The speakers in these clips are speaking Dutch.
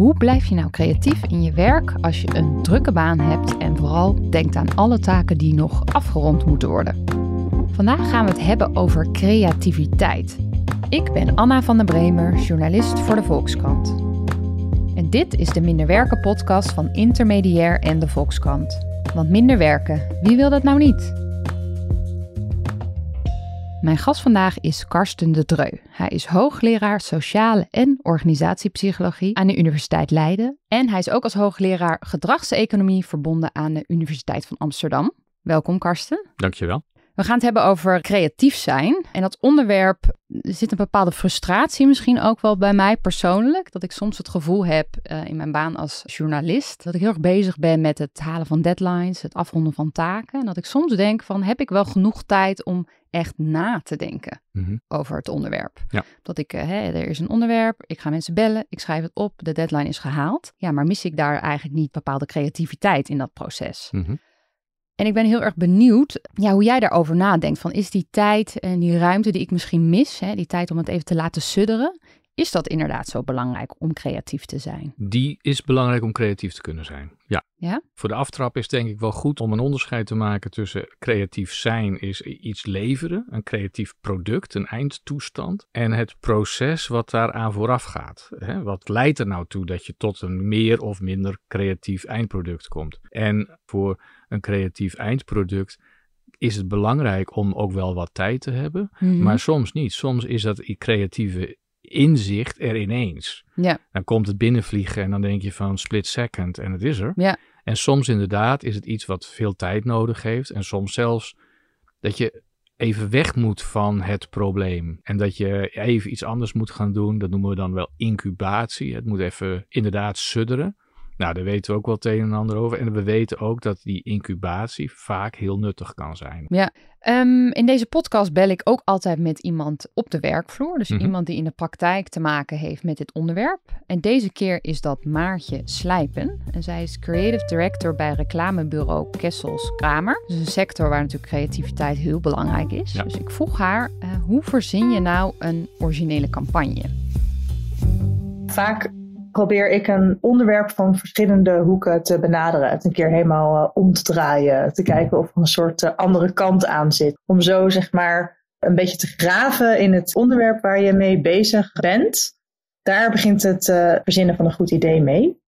Hoe blijf je nou creatief in je werk als je een drukke baan hebt en vooral denkt aan alle taken die nog afgerond moeten worden? Vandaag gaan we het hebben over creativiteit. Ik ben Anna van der Bremer, journalist voor de Volkskrant. En dit is de Minder Werken podcast van Intermediair en de Volkskrant. Want minder werken, wie wil dat nou niet? Mijn gast vandaag is Karsten de Dreu. Hij is hoogleraar sociale en organisatiepsychologie aan de Universiteit Leiden. En hij is ook als hoogleraar gedragseconomie verbonden aan de Universiteit van Amsterdam. Welkom Karsten. Dankjewel. We gaan het hebben over creatief zijn. En dat onderwerp er zit een bepaalde frustratie misschien ook wel bij mij persoonlijk. Dat ik soms het gevoel heb uh, in mijn baan als journalist dat ik heel erg bezig ben met het halen van deadlines, het afronden van taken. En dat ik soms denk van heb ik wel genoeg tijd om echt na te denken mm-hmm. over het onderwerp. Ja. Dat ik, uh, hè, er is een onderwerp, ik ga mensen bellen, ik schrijf het op, de deadline is gehaald. Ja, maar mis ik daar eigenlijk niet bepaalde creativiteit in dat proces? Mm-hmm. En ik ben heel erg benieuwd ja, hoe jij daarover nadenkt. Van is die tijd en die ruimte die ik misschien mis, hè, die tijd om het even te laten sudderen, is dat inderdaad zo belangrijk om creatief te zijn? Die is belangrijk om creatief te kunnen zijn. Ja. ja. Voor de aftrap is denk ik wel goed om een onderscheid te maken tussen creatief zijn is iets leveren, een creatief product, een eindtoestand, en het proces wat daaraan vooraf gaat. Hè? Wat leidt er nou toe dat je tot een meer of minder creatief eindproduct komt? En voor een creatief eindproduct is het belangrijk om ook wel wat tijd te hebben, Mhm. maar soms niet. Soms is dat creatieve inzicht er ineens. Ja, Dan komt het binnenvliegen en dan denk je van split second en het is er. ja, En soms inderdaad is het iets wat veel tijd nodig heeft. En soms zelfs dat je even weg moet van het probleem. En dat je even iets anders moet gaan doen. Dat noemen we dan wel incubatie. Het moet even inderdaad sudderen. Nou, daar weten we ook wel het een en ander over. En we weten ook dat die incubatie vaak heel nuttig kan zijn. ja. Ehm, in deze podcast bel ik ook altijd met iemand op de werkvloer. Dus Mhm. iemand die in de praktijk te maken heeft met dit onderwerp. En deze keer is dat Maartje Slijpen. En zij is creative director bij reclamebureau Kessels Kramer. Dus een sector waar natuurlijk creativiteit heel belangrijk is. Ja. Dus ik vroeg haar, eh, hoe verzin je nou een originele campagne? Vaak probeer ik een onderwerp van verschillende hoeken te benaderen. Het een keer helemaal eh, om te draaien. Te kijken of er een soort eh, andere kant aan zit. Om zo zeg maar een beetje te graven in het onderwerp waar je mee bezig bent. Daar begint het eh, verzinnen van een goed idee mee.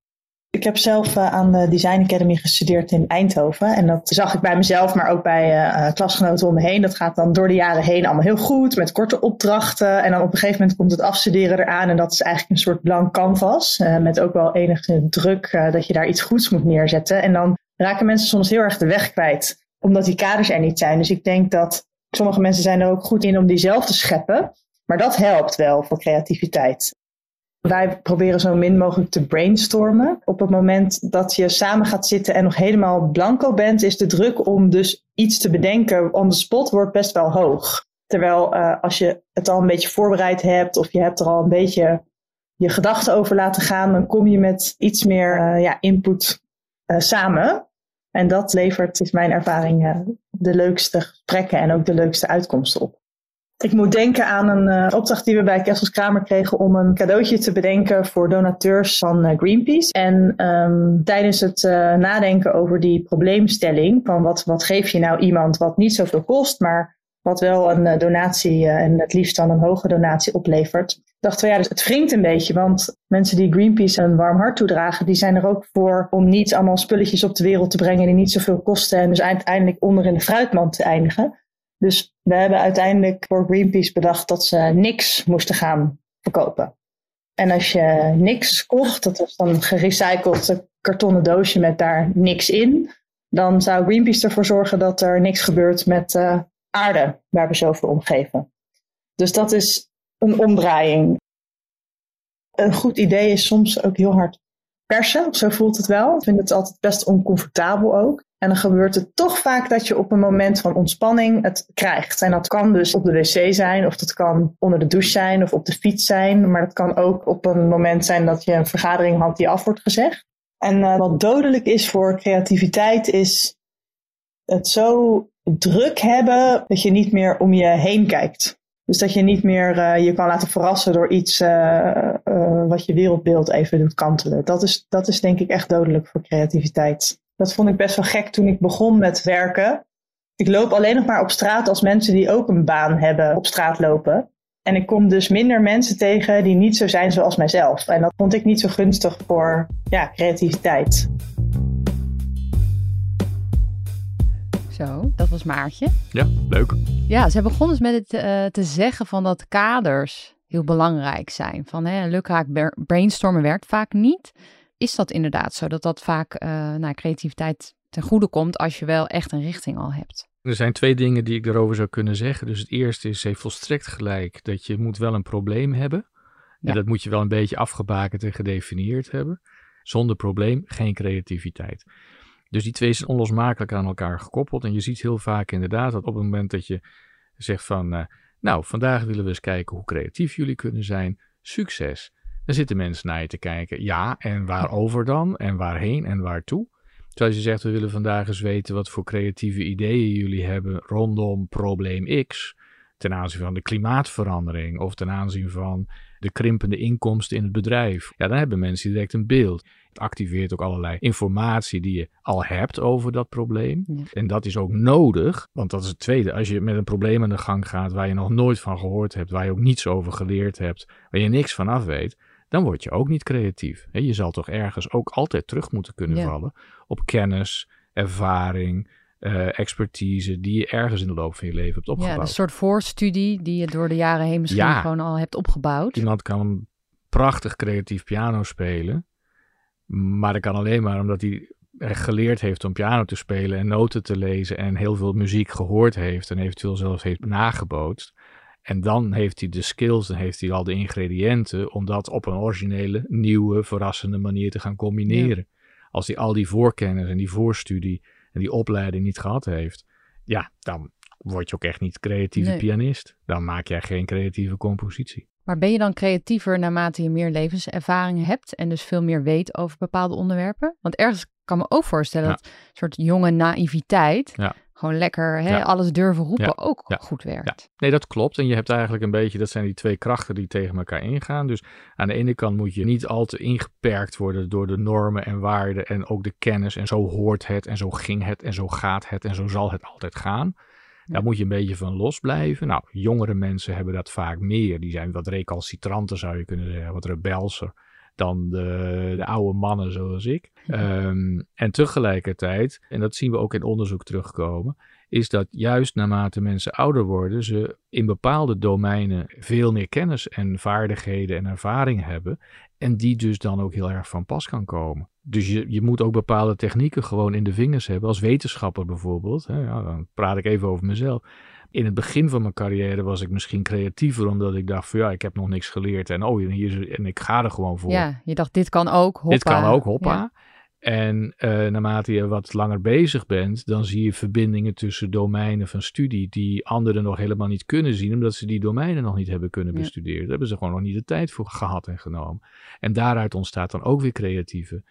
Ik heb zelf eh, aan de Design Academy gestudeerd in Eindhoven. En dat zag ik bij mezelf, maar ook bij eh, eh, klasgenoten om me heen. Dat gaat dan door de jaren heen allemaal heel goed, met korte opdrachten. En dan op een gegeven moment komt het afstuderen eraan. En dat is eigenlijk een soort blank canvas. met ook wel enige druk dat je daar iets goeds moet neerzetten. En dan raken mensen soms heel erg de weg kwijt, omdat die kaders er niet zijn. Dus ik denk dat sommige mensen zijn er ook goed in om die zelf te scheppen. Maar dat helpt wel voor creativiteit. Wij proberen zo min mogelijk te brainstormen. Op het moment dat je samen gaat zitten en nog helemaal blanco bent, is de druk om dus iets te bedenken on the spot wordt best wel hoog. Terwijl uh, als je het al een beetje voorbereid hebt of je hebt er al een beetje je gedachten over laten gaan, dan kom je met iets meer uh, ja, input uh, samen. En dat levert, is mijn ervaring, de leukste gesprekken en ook de leukste uitkomsten op. Ik moet denken aan een uh, opdracht die we bij Kessels Kramer kregen om een cadeautje te bedenken voor donateurs van uh, Greenpeace. En um, tijdens het uh, nadenken over die probleemstelling van wat, wat geef je nou iemand wat niet zoveel kost, maar wat wel een donatie en het liefst dan een hoge donatie oplevert, dachten we ja, dus het wringt een beetje, want mensen die Greenpeace een warm hart toedragen, die zijn er ook voor om niet allemaal spulletjes op de wereld te brengen die niet zoveel kosten en dus uiteindelijk onder in de fruitmand te eindigen. Dus we hebben uiteindelijk voor Greenpeace bedacht dat ze niks moesten gaan verkopen. En als je niks kocht, dat was dan een gerecycled kartonnen doosje met daar niks in, dan zou Greenpeace ervoor zorgen dat er niks gebeurt met uh, aarde waar we zoveel omgeven. Dus dat is een omdraaiing. Een goed idee is soms ook heel hard persen. Zo voelt het wel. Ik vind het altijd best oncomfortabel ook. En dan gebeurt het toch vaak dat je op een moment van ontspanning het krijgt. En dat kan dus op de wc zijn, of dat kan onder de douche zijn, of op de fiets zijn. Maar dat kan ook op een moment zijn dat je een vergadering had die af wordt gezegd. En uh, wat dodelijk is voor creativiteit is het zo druk hebben dat je niet meer om je heen kijkt. Dus dat je niet meer uh, je kan laten verrassen door iets uh, wat je wereldbeeld even doet kantelen. Dat is, dat is denk ik echt dodelijk voor creativiteit. Dat vond ik best wel gek toen ik begon met werken. Ik loop alleen nog maar op straat als mensen die ook een baan hebben op straat lopen. En ik kom dus minder mensen tegen die niet zo zijn zoals mijzelf. En dat vond ik niet zo gunstig voor ja, creativiteit. Zo, dat was Maartje. Ja, leuk. Ja, ze begon dus met het uh, te zeggen van dat kaders heel belangrijk zijn. Van hè, lukraak brainstormen werkt vaak niet. Is dat inderdaad zo dat dat vaak uh, nou, creativiteit ten goede komt als je wel echt een richting al hebt? Er zijn twee dingen die ik erover zou kunnen zeggen. Dus het eerste is, heeft volstrekt gelijk dat je moet wel een probleem hebben. Ja. En dat moet je wel een beetje afgebakend en gedefinieerd hebben. Zonder probleem geen creativiteit. Dus die twee zijn onlosmakelijk aan elkaar gekoppeld. En je ziet heel vaak inderdaad dat op het moment dat je zegt van, uh, nou, vandaag willen we eens kijken hoe creatief jullie kunnen zijn. Succes. Dan zitten mensen naar je te kijken. Ja, en waarover dan? En waarheen en waartoe? Zoals je zegt, we willen vandaag eens weten wat voor creatieve ideeën jullie hebben rondom probleem X. Ten aanzien van de klimaatverandering of ten aanzien van de krimpende inkomsten in het bedrijf. Ja, dan hebben mensen direct een beeld. Het activeert ook allerlei informatie die je al hebt over dat probleem. En dat is ook nodig, want dat is het tweede. Als je met een probleem aan de gang gaat waar je nog nooit van gehoord hebt, waar je ook niets over geleerd hebt, waar je niks van af weet, dan word je ook niet creatief. Je zal toch ergens ook altijd terug moeten kunnen vallen op kennis, ervaring, uh, expertise die je ergens in de loop van je leven hebt opgebouwd. Ja, een soort voorstudie die je door de jaren heen misschien gewoon al hebt opgebouwd. Iemand kan prachtig creatief piano spelen, maar dat kan alleen maar omdat hij geleerd heeft om piano te spelen en noten te lezen en heel veel muziek gehoord heeft en eventueel zelfs heeft nagebootst. En dan heeft hij de skills en heeft hij al de ingrediënten om dat op een originele, nieuwe, verrassende manier te gaan combineren. Als hij al die voorkennis en die voorstudie en die opleiding niet gehad heeft, ja, dan word je ook echt niet creatieve pianist. Dan maak jij geen creatieve compositie. Maar ben je dan creatiever naarmate je meer levenservaring hebt en dus veel meer weet over bepaalde onderwerpen? Want ergens kan me ook voorstellen dat een soort jonge naïviteit ja gewoon lekker hè, alles durven roepen ook goed werkt. Nee, dat klopt. En je hebt eigenlijk een beetje, dat zijn die twee krachten die tegen elkaar ingaan. Dus aan de ene kant moet je niet al te ingeperkt worden door de normen en waarden en ook de kennis. En zo hoort het en zo ging het en zo gaat het en zo zal het altijd gaan. Daar moet je een beetje van losblijven. Nou, jongere mensen hebben dat vaak meer. Die zijn wat recalcitranter, zou je kunnen zeggen, wat rebelser dan de, de oude mannen zoals ik. Ehm, en tegelijkertijd, en dat zien we ook in onderzoek terugkomen, is dat juist naarmate mensen ouder worden, ze in bepaalde domeinen veel meer kennis en vaardigheden en ervaring hebben. En die dus dan ook heel erg van pas kan komen. Dus je, je moet ook bepaalde technieken gewoon in de vingers hebben. Als wetenschapper bijvoorbeeld. Hè, ja, dan praat ik even over mezelf in het begin van mijn carrière was ik misschien creatiever, omdat ik dacht van ja, ik heb nog niks geleerd en oh, hier, en ik ga er gewoon voor. Ja, je dacht dit kan ook, hoppa. Dit kan ook, hoppa. En uh, naarmate je wat langer bezig bent, dan zie je verbindingen tussen domeinen van studie die anderen nog helemaal niet kunnen zien, omdat ze die domeinen nog niet hebben kunnen bestuderen. Daar hebben ze gewoon nog niet de tijd voor gehad en genomen. En daaruit ontstaat dan ook weer creatieve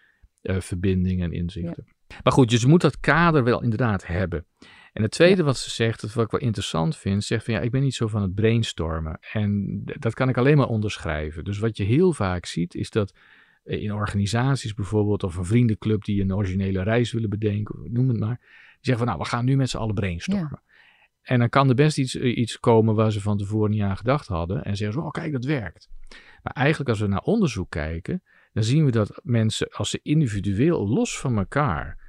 uh, verbindingen en inzichten. Maar goed, dus je moet dat kader wel inderdaad hebben. En het tweede wat ze zegt, dat wat ik wel interessant vind, zegt van ja, ik ben niet zo van het brainstormen. En dat kan ik alleen maar onderschrijven. Dus wat je heel vaak ziet, is dat eh, in organisaties bijvoorbeeld, of een vriendenclub die een originele reis willen bedenken, noem het maar, die zeggen van nou, we gaan nu met z'n allen brainstormen. En dan kan er best iets, eh, iets komen waar ze van tevoren niet aan gedacht hadden. En zeggen ze, oh kijk, dat werkt. Maar eigenlijk als we naar onderzoek kijken, dan zien we dat mensen, als ze individueel los van elkaar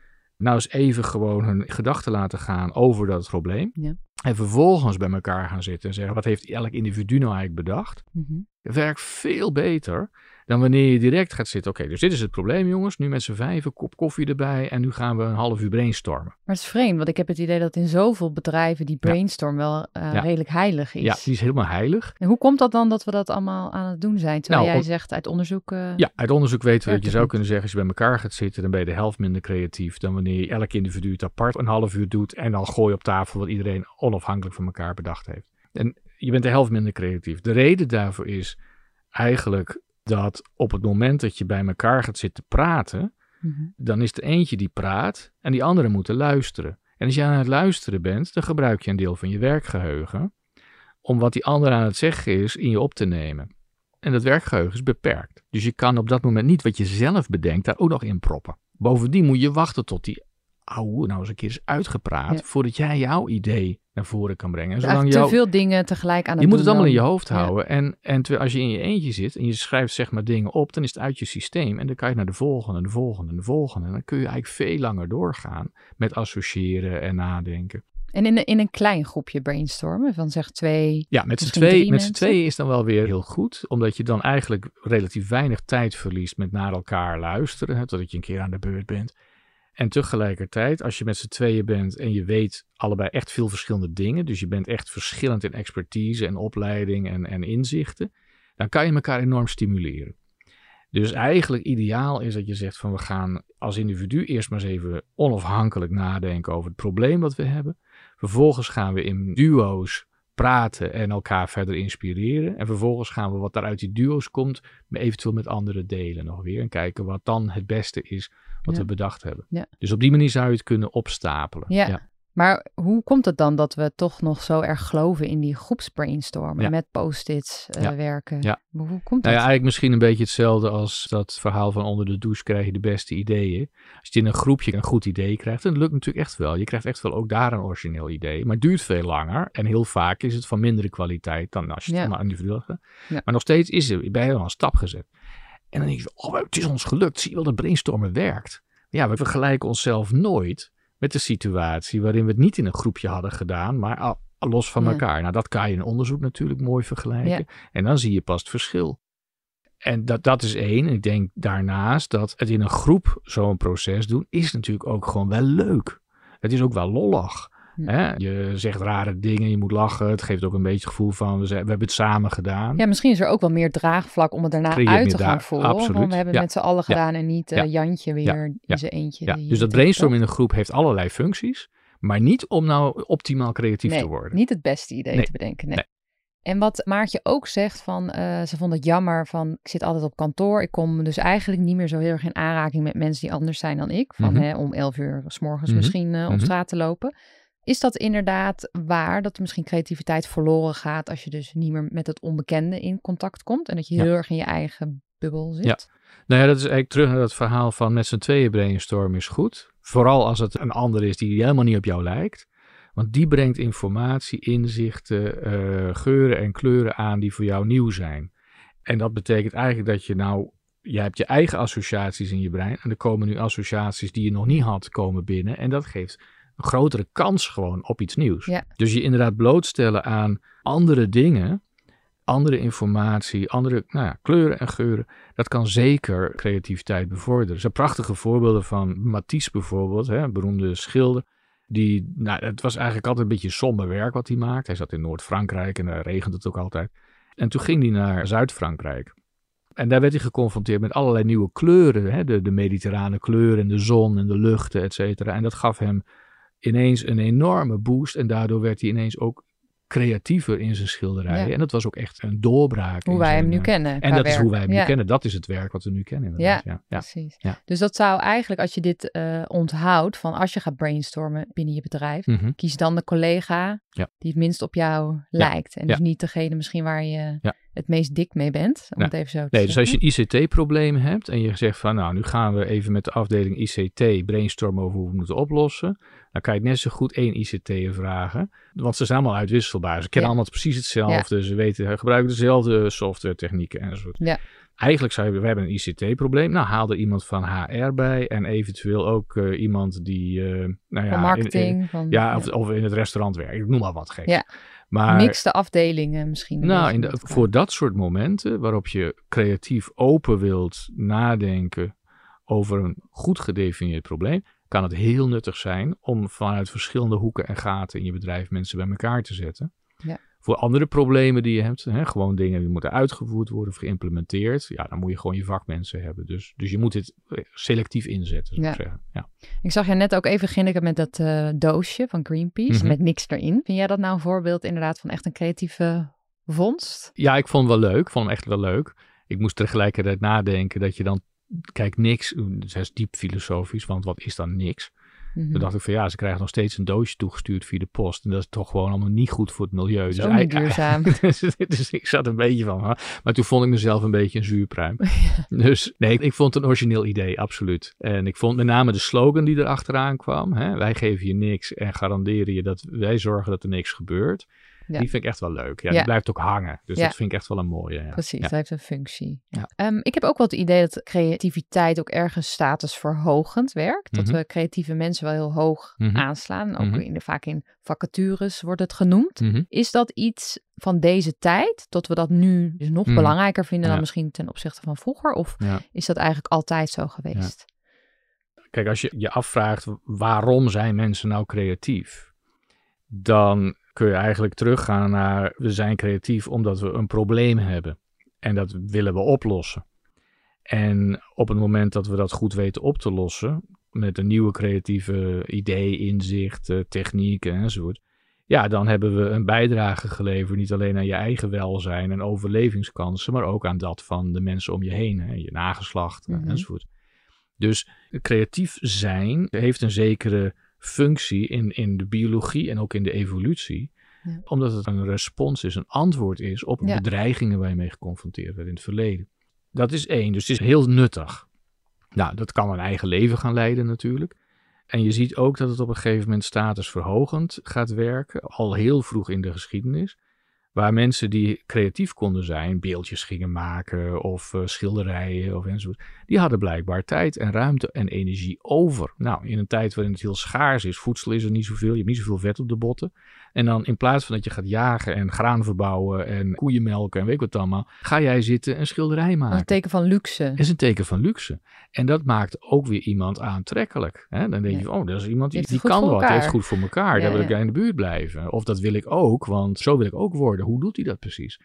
nou eens even gewoon hun gedachten laten gaan over dat probleem. Ja. En vervolgens bij elkaar gaan zitten en zeggen: wat heeft elk individu nou eigenlijk bedacht? Mm Het werkt veel beter dan wanneer je direct gaat zitten. Oké, dus dit is het probleem, jongens. Nu met z'n vijven, kop koffie erbij. En nu gaan we een half uur brainstormen. Maar het is vreemd, want ik heb het idee dat in zoveel bedrijven die brainstorm wel uh, redelijk heilig is. Ja, die is helemaal heilig. En hoe komt dat dan dat we dat allemaal aan het doen zijn? Terwijl nou, jij zegt uit onderzoek. Uh, ja, uit onderzoek weten we dat je zou kunnen zeggen: als je bij elkaar gaat zitten, dan ben je de helft minder creatief dan wanneer je elk individu het apart een half uur doet. En dan gooi je op tafel wat iedereen onafhankelijk van elkaar bedacht heeft. En je bent de helft minder creatief. De reden daarvoor is eigenlijk dat op het moment dat je bij elkaar gaat zitten praten, mhm. dan is er eentje die praat en die anderen moeten luisteren. En als je aan het luisteren bent, dan gebruik je een deel van je werkgeheugen om wat die ander aan het zeggen is in je op te nemen. En dat werkgeheugen is beperkt. Dus je kan op dat moment niet wat je zelf bedenkt daar ook nog in proppen. Bovendien moet je wachten tot die ouwe nou eens een keer is uitgepraat voordat jij jouw idee naar voren kan brengen. Zolang te veel dingen tegelijk aan het Je moet het allemaal in je hoofd houden. En, en als je in je eentje zit en je schrijft zeg maar dingen op, dan is het uit je systeem. En dan kan je naar de volgende, de volgende, de volgende. En dan kun je eigenlijk veel langer doorgaan met associëren en nadenken. En in, in een klein groepje brainstormen van zeg twee. Ja, met z'n twee, met z'n twee is dan wel weer heel goed. Omdat je dan eigenlijk relatief weinig tijd verliest met naar elkaar luisteren. Hè, totdat je een keer aan de beurt bent. En tegelijkertijd, als je met z'n tweeën bent en je weet allebei echt veel verschillende dingen, dus je bent echt verschillend in expertise en opleiding en, en inzichten, dan kan je elkaar enorm stimuleren. Dus eigenlijk ideaal is dat je zegt van we gaan als individu eerst maar eens even onafhankelijk nadenken over het probleem wat we hebben. Vervolgens gaan we in duo's praten en elkaar verder inspireren. En vervolgens gaan we wat daar uit die duo's komt, eventueel met anderen delen nog weer. En kijken wat dan het beste is wat we bedacht hebben. Ja. Dus op die manier zou je het kunnen opstapelen. Ja. Maar hoe komt het dan dat we toch nog zo erg geloven in die groepsbrainstormen met post-its uh, werken? Ja. hoe komt nou dat? Ja, eigenlijk misschien een beetje hetzelfde als dat verhaal van onder de douche krijg je de beste ideeën. Als je in een groepje een goed idee krijgt, dan lukt natuurlijk echt wel. Je krijgt echt wel ook daar een origineel idee, maar het duurt veel langer en heel vaak is het van mindere kwaliteit dan als je het maar individueel gaat. Maar nog steeds is er, bij je al een stap gezet. En dan denk je, oh, het is ons gelukt. Zie je wel dat brainstormen werkt. Ja, we vergelijken onszelf nooit met de situatie waarin we het niet in een groepje hadden gedaan, maar los van elkaar. Nou, dat kan je in onderzoek natuurlijk mooi vergelijken. En dan zie je pas het verschil. En dat, dat is één. En ik denk daarnaast dat het in een groep zo'n proces doen, is natuurlijk ook gewoon wel leuk. Het is ook wel lollig. Hè? Je zegt rare dingen, je moet lachen. Het geeft ook een beetje het gevoel van, we, hebben het samen gedaan. Ja, misschien is er ook wel meer draagvlak om het daarna uit te gaan voeren. Absoluut. Want we hebben het met z'n allen gedaan en niet uh, Jantje weer in zijn eentje. Ja. Dus dat brainstorm in een groep heeft allerlei functies. Maar niet om nou optimaal creatief te worden. niet het beste idee te bedenken. Nee. En wat Maartje ook zegt van, uh, ze vond het jammer van, ik zit altijd op kantoor. Ik kom dus eigenlijk niet meer zo heel erg in aanraking met mensen die anders zijn dan ik. Van mhm. hè, om elf uur s morgens mhm. misschien uh, op mhm. straat te lopen. Is dat inderdaad waar dat misschien creativiteit verloren gaat als je dus niet meer met het onbekende in contact komt en dat je heel erg in je eigen bubbel zit? Ja. Nou ja, dat is eigenlijk terug naar dat verhaal van met z'n tweeën brainstorm is goed. Vooral als het een ander is die helemaal niet op jou lijkt. Want die brengt informatie, inzichten, uh, geuren en kleuren aan die voor jou nieuw zijn. En dat betekent eigenlijk dat je nou, je hebt je eigen associaties in je brein. En er komen nu associaties die je nog niet had komen binnen. En dat geeft een grotere kans gewoon op iets nieuws. Dus je inderdaad blootstellen aan andere dingen, andere informatie, andere nou ja, kleuren en geuren, dat kan zeker creativiteit bevorderen. Er zijn prachtige voorbeelden van Matisse bijvoorbeeld, hè, een beroemde schilder. Die, nou, het was eigenlijk altijd een beetje somber werk wat hij maakt. Hij zat in Noord-Frankrijk en daar regent het ook altijd. En toen ging hij naar Zuid-Frankrijk. En daar werd hij geconfronteerd met allerlei nieuwe kleuren. Hè? De, de mediterrane kleuren en de zon en de luchten, et cetera. En dat gaf hem ineens een enorme boost. En daardoor werd hij ineens ook creatiever in zijn schilderijen. En dat was ook echt een doorbraak. Hoe wij hem nu kennen. En dat is hoe wij hem nu kennen. Dat is het werk wat we nu kennen. Ja, ja, precies. Dus dat zou eigenlijk, als je dit uh, onthoudt, van als je gaat brainstormen binnen je bedrijf, mhm. kies dan de collega die het minst op jou lijkt. En dus niet degene misschien waar je het meest dik mee bent, om het even zo te Nee, dus als je een ICT-probleem hebt en je zegt van, nou, nu gaan we even met de afdeling ICT brainstormen over hoe we het moeten oplossen, dan kan je het net zo goed één ICT'er vragen, want ze zijn allemaal uitwisselbaar. Ze kennen allemaal precies hetzelfde, ze weten, gebruiken dezelfde software technieken enzovoort. Ja. Eigenlijk zou je, we hebben een ICT-probleem. Nou, haal er iemand van HR bij en eventueel ook uh, iemand die, uh, nou ja, van marketing. In, van, ja, of, of, in het restaurant werkt. Ik noem maar wat gek. Ja. Maar, Mixte afdelingen misschien. Nou, in de, voor dat soort momenten waarop je creatief open wilt nadenken over een goed gedefinieerd probleem, kan het heel nuttig zijn om vanuit verschillende hoeken en gaten in je bedrijf mensen bij elkaar te zetten. Voor andere problemen die je hebt, hè, gewoon dingen die moeten uitgevoerd worden of geïmplementeerd, ja, dan moet je gewoon je vakmensen hebben. Dus, dus je moet dit eh, selectief inzetten, zou ik Ja. zeggen. Ja. Ik zag je net ook even ginniken met dat eh, doosje van Greenpeace, Mhm. met niks erin. Vind jij dat nou een voorbeeld inderdaad van echt een creatieve vondst? ja, ik vond hem wel leuk. Ik vond hem echt wel leuk. Ik moest tegelijkertijd nadenken dat je dan, kijk, niks, het is diep filosofisch, want wat is dan niks? Mhm. Toen dacht ik van ja, ze krijgen nog steeds een doosje toegestuurd via de post. En dat is toch gewoon allemaal niet goed voor het milieu. Dus, niet duurzaam. dus, dus ik zat een beetje van, hè. maar toen vond ik mezelf een beetje een zuurpruim. Dus nee, ik vond het een origineel idee, absoluut. En ik vond met name de slogan die erachteraan kwam. Hè, wij geven je niks en garanderen je dat wij zorgen dat er niks gebeurt. Ja. Die vind ik echt wel leuk. Ja, Ja. Die blijft ook hangen. Dus dat vind ik echt wel een mooie. Ja. Precies, dat heeft een functie. Ja. Ehm, ik heb ook wel het idee dat creativiteit ook ergens statusverhogend werkt. Dat Mhm. we creatieve mensen wel heel hoog Mhm. aanslaan. Ook Mhm. in de, vaak in vacatures wordt het genoemd. Is dat iets van deze tijd, dat we dat nu dus nog belangrijker vinden dan misschien ten opzichte van vroeger? Of is dat eigenlijk altijd zo geweest? Kijk, als je je afvraagt waarom zijn mensen nou creatief, dan kun je eigenlijk teruggaan naar we zijn creatief omdat we een probleem hebben en dat willen we oplossen. En op het moment dat we dat goed weten op te lossen, met een nieuwe creatieve idee, inzicht, technieken enzovoort, ja, dan hebben we een bijdrage geleverd, niet alleen aan je eigen welzijn en overlevingskansen, maar ook aan dat van de mensen om je heen, hè, je nageslacht eh, Mhm. enzovoort. Dus creatief zijn heeft een zekere functie in, in de biologie en ook in de evolutie. Ja. Omdat het een respons is, een antwoord is op Ja. bedreigingen waar je mee geconfronteerd werd in het verleden. Dat is één, dus het is heel nuttig. Nou, dat kan een eigen leven gaan leiden natuurlijk. En je ziet ook dat het op een gegeven moment statusverhogend gaat werken, al heel vroeg in de geschiedenis. Waar mensen die creatief konden zijn, beeldjes gingen maken of eh, schilderijen of enzovoort, die hadden blijkbaar tijd en ruimte en energie over. Nou, in een tijd waarin het heel schaars is, voedsel is er niet zoveel, je hebt niet zoveel vet op de botten. En dan in plaats van dat je gaat jagen en graan verbouwen en koeien melken en weet ik wat allemaal, ga jij zitten en schilderij Dat maken. een teken van luxe. is een teken van luxe. En dat maakt ook weer iemand aantrekkelijk. Hè? Dan denk je, Ja. oh, dat is iemand die, kan wat, heeft goed voor elkaar. Ja, Daar wil ja. ik in de buurt blijven. Of dat wil ik ook, want zo wil ik ook worden. Hoe doet hij dat precies?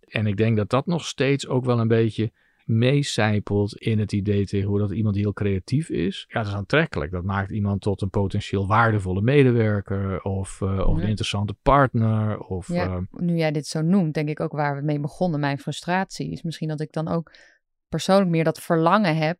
En ik denk dat dat nog steeds ook wel een beetje meecijpelt in het idee tegenwoordig dat iemand heel creatief is. Ja, dat is aantrekkelijk. Dat maakt iemand tot een potentieel waardevolle medewerker of, eh, of Ja. een interessante partner. Of, Ja, eh, nu jij dit zo noemt, denk ik ook waar we mee begonnen. Mijn frustratie is misschien dat ik dan ook persoonlijk meer dat verlangen heb.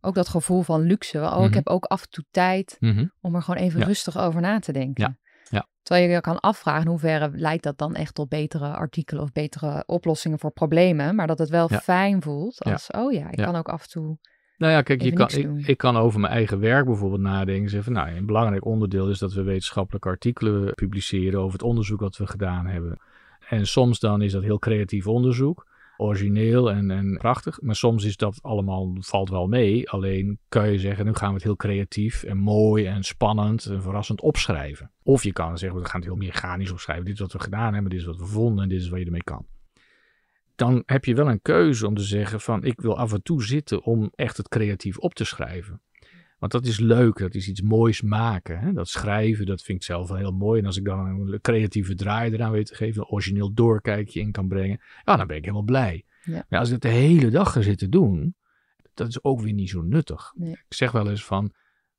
Ook dat gevoel van luxe. Oh, ik Mhm. heb ook af en toe tijd mhm. om er gewoon even Ja. rustig over na te denken. Ja. Terwijl je je kan afvragen in hoeverre leidt dat dan echt tot betere artikelen of betere oplossingen voor problemen. Maar dat het wel Ja. fijn voelt Ja. als, oh ja, ik kan ook af en toe... Nou ja, kijk, je kan, ik, ik kan over mijn eigen werk bijvoorbeeld nadenken. Zeggen van, nou, een belangrijk onderdeel is dat we wetenschappelijke artikelen publiceren over het onderzoek dat we gedaan hebben. En soms dan is dat heel creatief onderzoek, origineel en, en prachtig. Maar soms is dat allemaal, valt wel mee. Alleen kan je zeggen, nu gaan we het heel creatief en mooi en spannend en verrassend opschrijven. Of je kan zeggen, we gaan het heel mechanisch opschrijven. Dit is wat we gedaan hebben, dit is wat we vonden en dit is wat je ermee kan dan heb je wel een keuze om te zeggen van ik wil af en toe zitten om echt het creatief op te schrijven. Want dat is leuk, dat is iets moois maken. Hè? Dat schrijven, dat vind ik zelf wel heel mooi. En als ik dan een creatieve draai eraan weet te geven, een origineel doorkijkje in kan brengen, ja, dan ben ik helemaal blij. Ja. Maar als ik het de hele dag ga zitten doen, dat is ook weer niet zo nuttig. Nee. Ik zeg wel eens van,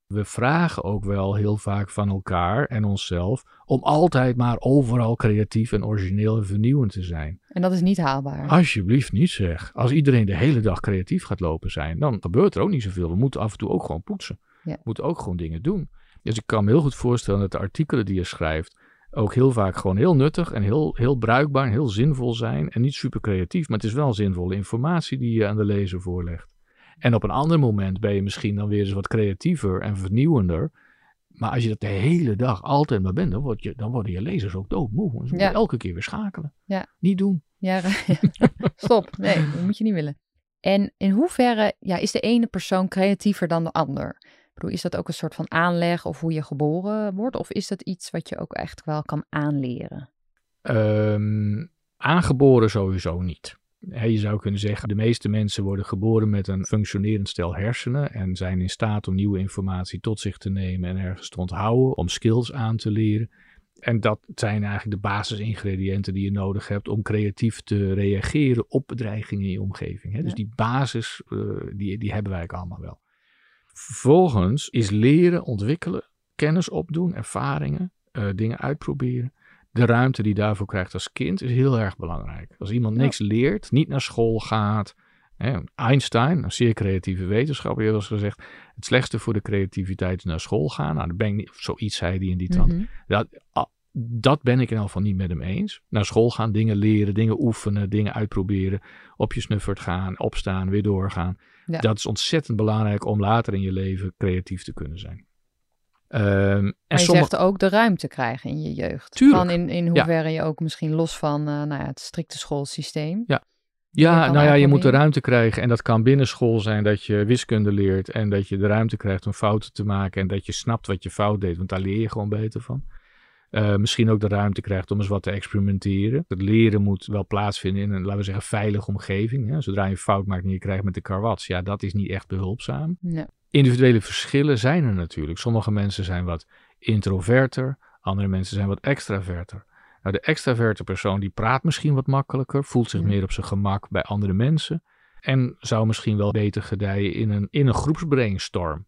we vragen ook wel heel vaak van elkaar en onszelf om altijd maar overal creatief en origineel en vernieuwend te zijn. En dat is niet haalbaar. Alsjeblieft niet zeg. Als iedereen de hele dag creatief gaat lopen zijn, dan gebeurt er ook niet zoveel. We moeten af en toe ook gewoon poetsen. Ja. We moeten ook gewoon dingen doen. Dus ik kan me heel goed voorstellen dat de artikelen die je schrijft ook heel vaak gewoon heel nuttig en heel, heel bruikbaar en heel zinvol zijn. En niet super creatief, maar het is wel zinvolle informatie die je aan de lezer voorlegt. En op een ander moment ben je misschien dan weer eens wat creatiever en vernieuwender. Maar als je dat de hele dag altijd maar bent, dan, word je, dan worden je lezers ook doodmoe. Dus je Ja. moet elke keer weer schakelen. Ja. Niet doen. Ja, stop. Nee, dat moet je niet willen. En in hoeverre ja, is de ene persoon creatiever dan de ander? Ik bedoel, is dat ook een soort van aanleg of hoe je geboren wordt? Of is dat iets wat je ook echt wel kan aanleren? Ehm, aangeboren sowieso niet. Je zou kunnen zeggen, de meeste mensen worden geboren met een functionerend stel hersenen en zijn in staat om nieuwe informatie tot zich te nemen en ergens te onthouden, om skills aan te leren. En dat zijn eigenlijk de basisingrediënten die je nodig hebt om creatief te reageren op bedreigingen in je omgeving. Hè? Dus die basis, uh, die, die hebben wij eigenlijk allemaal wel. Vervolgens is leren, ontwikkelen, kennis opdoen, ervaringen, uh, dingen uitproberen. De ruimte die je daarvoor krijgt als kind is heel erg belangrijk. Als iemand niks leert, niet naar school gaat. Hè, Einstein, een zeer creatieve wetenschapper, heeft gezegd: het slechtste voor de creativiteit is naar school gaan. Nou, dat ben ik niet, zoiets zei hij in die trant. Mm dat, dat ben ik in elk geval niet met hem eens. Naar school gaan, dingen leren, dingen oefenen, dingen uitproberen. Op je snuffert gaan, opstaan, weer doorgaan. Dat is ontzettend belangrijk om later in je leven creatief te kunnen zijn. Um, en je zegt ook de ruimte krijgen in je jeugd. Tuurlijk. Van in, in hoeverre je ook misschien los van uh, nou ja, het strikte schoolsysteem. Ja, ja nou ja, je moet de ruimte krijgen. En dat kan binnen school zijn dat je wiskunde leert. En dat je de ruimte krijgt om fouten te maken. En dat je snapt wat je fout deed. Want daar leer je gewoon beter van. Uh, misschien ook de ruimte krijgt om eens wat te experimenteren. Het leren moet wel plaatsvinden in een, laten we zeggen, veilige omgeving. Hè? Zodra je een fout maakt en je krijgt met de karwats, ja, dat is niet echt behulpzaam. Nee. Individuele verschillen zijn er natuurlijk. Sommige mensen zijn wat introverter, andere mensen zijn wat extraverter. Nou, de extraverte persoon die praat misschien wat makkelijker, voelt zich meer op zijn gemak bij andere mensen en zou misschien wel beter gedijen in een, in een groepsbrainstorm.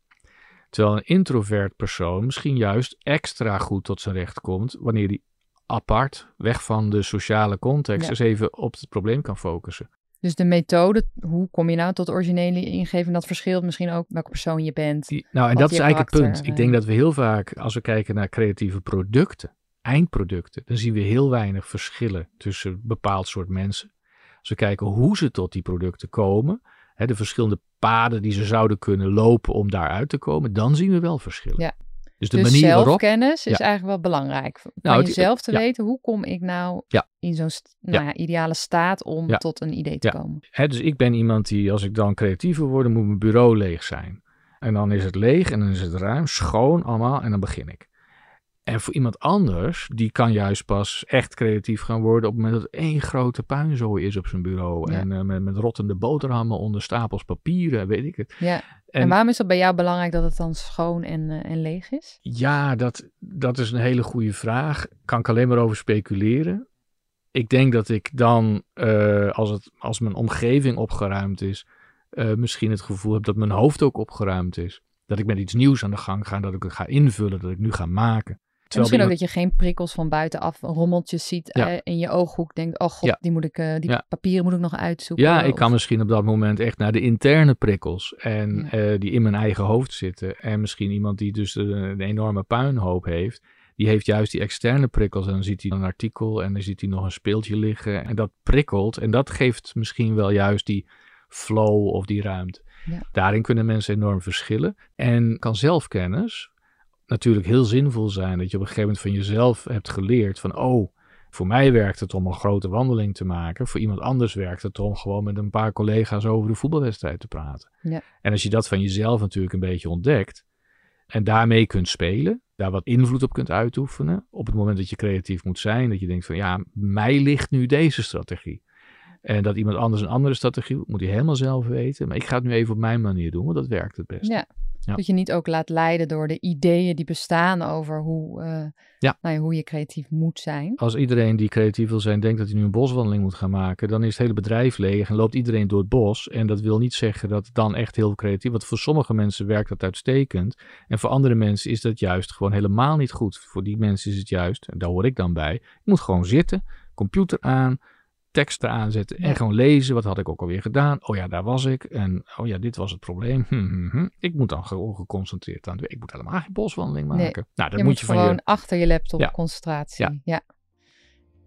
Terwijl een introvert persoon misschien juist extra goed tot zijn recht komt wanneer hij apart, weg van de sociale context, eens even op het probleem kan focussen. Dus de methode, hoe kom je nou tot originele ingeving, dat verschilt misschien ook welke persoon je bent. nou, en dat is eigenlijk het punt. Ik denk dat we heel vaak, als we kijken naar creatieve producten, eindproducten, dan zien we heel weinig verschillen tussen een bepaald soort mensen. Als we kijken hoe ze tot die producten komen, hè, de verschillende paden die ze zouden kunnen lopen om daaruit te komen, dan zien we wel verschillen. Ja. Dus de dus manier zelfkennis is eigenlijk wel belangrijk. Van nou, jezelf te weten, hoe kom ik nou in zo'n nou ideale staat om tot een idee te komen. Hè, dus ik ben iemand die, als ik dan creatiever word, moet mijn bureau leeg zijn. En dan is het leeg en dan is het ruim, schoon allemaal en dan begin ik. En voor iemand anders, die kan juist pas echt creatief gaan worden op het moment dat één grote puinzooi is op zijn bureau. En uh, met, met rottende boterhammen onder stapels papieren, weet ik het. Ja. En, waarom is dat bij jou belangrijk dat het dan schoon en, uh, en leeg is? Ja, dat, dat is een hele goede vraag. Kan ik alleen maar over speculeren. Ik denk dat ik dan, uh, als, het, als mijn omgeving opgeruimd is, misschien het gevoel heb dat mijn hoofd ook opgeruimd is. Dat ik met iets nieuws aan de gang ga, dat ik het ga invullen, dat ik nu ga maken misschien ook dat je geen prikkels van buitenaf, rommeltjes ziet eh, in je ooghoek. Denkt, oh god, die, moet ik, uh, die papieren moet ik nog uitzoeken. Ja, ik kan misschien op dat moment echt naar de interne prikkels. En uh, die in mijn eigen hoofd zitten. En misschien iemand die dus een, enorme puinhoop heeft. Die heeft juist die externe prikkels. En dan ziet hij een artikel en dan ziet hij nog een speeltje liggen. En dat prikkelt. En dat geeft misschien wel juist die flow of die ruimte. Daarin kunnen mensen enorm verschillen. En kan zelfkennis, natuurlijk heel zinvol zijn. Dat je op een gegeven moment van jezelf hebt geleerd van, oh, voor mij werkt het om een grote wandeling te maken. Voor iemand anders werkt het om gewoon met een paar collega's over de voetbalwedstrijd te praten. Ja. En als je dat van jezelf natuurlijk een beetje ontdekt en daarmee kunt spelen, daar wat invloed op kunt uitoefenen, op het moment dat je creatief moet zijn, dat je denkt van ja, mij ligt nu deze strategie. En dat iemand anders een andere strategie moet hij helemaal zelf weten. Maar ik ga het nu even op mijn manier doen, want dat werkt het best. Ja, dat je niet ook laat leiden door de ideeën die bestaan over hoe, uh, ja. nou ja, hoe je creatief moet zijn. Als iedereen die creatief wil zijn denkt dat hij nu een boswandeling moet gaan maken, dan is het hele bedrijf leeg en loopt iedereen door het bos. En dat wil niet zeggen dat het dan echt heel creatief Want voor sommige mensen werkt dat uitstekend. En voor andere mensen is dat juist gewoon helemaal niet goed. Voor die mensen is het juist, en daar hoor ik dan bij, je moet gewoon zitten, computer aan, teksten aanzetten en gewoon lezen. Wat had ik ook alweer gedaan? Oh ja, daar was ik. En oh ja, dit was het probleem. Hm, hm, hm. Ik moet dan gewoon geconcentreerd aan. Ik moet helemaal geen boswandeling maken. Nou, je moet je van gewoon achter je laptop concentratie. Ja.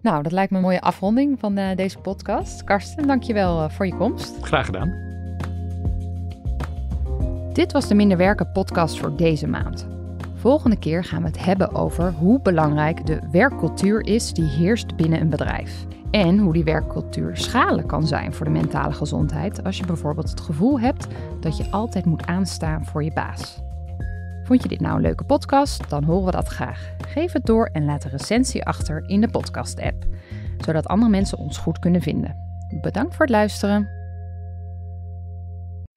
Nou, dat lijkt me een mooie afronding van uh, deze podcast. Karsten, dankjewel uh, voor je komst. Graag gedaan. Dit was de Minder Werken podcast voor deze maand. Volgende keer gaan we het hebben over hoe belangrijk de werkcultuur is die heerst binnen een bedrijf. En hoe die werkcultuur schadelijk kan zijn voor de mentale gezondheid als je bijvoorbeeld het gevoel hebt dat je altijd moet aanstaan voor je baas. Vond je dit nou een leuke podcast? Dan horen we dat graag. Geef het door en laat een recensie achter in de podcast-app, zodat andere mensen ons goed kunnen vinden. Bedankt voor het luisteren.